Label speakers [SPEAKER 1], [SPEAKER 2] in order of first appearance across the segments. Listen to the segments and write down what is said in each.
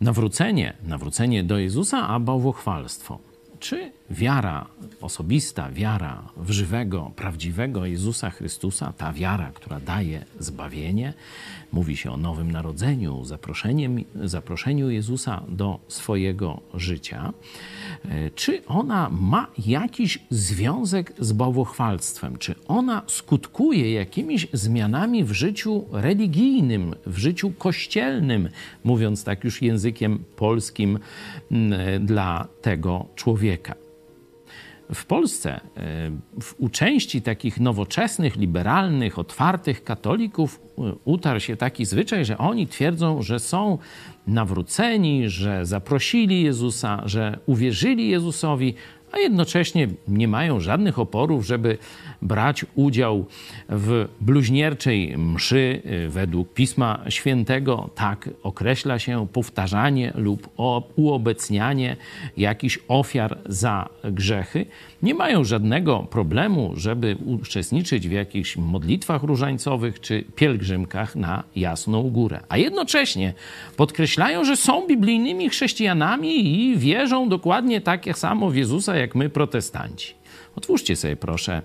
[SPEAKER 1] Nawrócenie, nawrócenie do Jezusa, a bałwochwalstwo. Czy wiara osobista, wiara w żywego, prawdziwego Jezusa Chrystusa, ta wiara, która daje zbawienie, mówi się o nowym narodzeniu, zaproszeniem, zaproszeniu Jezusa do swojego życia, e, czy ona ma jakiś związek z bałwochwalstwem? Czy ona skutkuje jakimiś zmianami w życiu religijnym, w życiu kościelnym, mówiąc tak już językiem polskim dla tego człowieka? W Polsce, e, u części takich nowoczesnych, liberalnych, otwartych katolików e, utarł się taki zwyczaj, że oni twierdzą, że są nawróceni, że zaprosili Jezusa, że uwierzyli Jezusowi, a jednocześnie nie mają żadnych oporów, żeby brać udział w bluźnierczej mszy y, według Pisma Świętego. Tak określa się powtarzanie lub uobecnianie jakichś ofiar za grzechy. Nie mają żadnego problemu, żeby uczestniczyć w jakichś modlitwach różańcowych czy pielgrzymkach na Jasną Górę. A jednocześnie podkreślają, że są biblijnymi chrześcijanami i wierzą dokładnie tak samo w Jezusa, jak my protestanci. Otwórzcie sobie proszę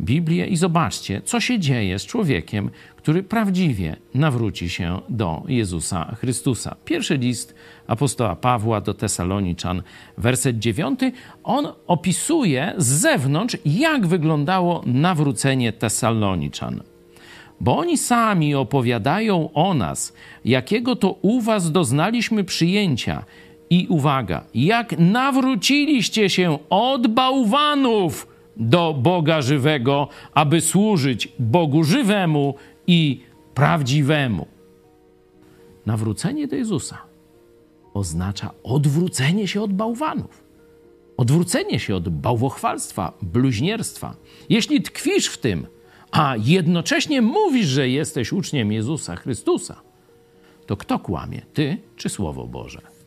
[SPEAKER 1] Biblię i zobaczcie, co się dzieje z człowiekiem, który prawdziwie nawróci się do Jezusa Chrystusa. Pierwszy list apostoła Pawła do Tesaloniczan, werset 9, on opisuje z zewnątrz, jak wyglądało nawrócenie Tesaloniczan. Bo oni sami opowiadają o nas, jakiego to u was doznaliśmy przyjęcia. I uwaga, jak nawróciliście się od bałwanów do Boga żywego, aby służyć Bogu żywemu i prawdziwemu. Nawrócenie do Jezusa oznacza odwrócenie się od bałwanów, odwrócenie się od bałwochwalstwa, bluźnierstwa. Jeśli tkwisz w tym, a jednocześnie mówisz, że jesteś uczniem Jezusa Chrystusa, to kto kłamie, ty czy Słowo Boże?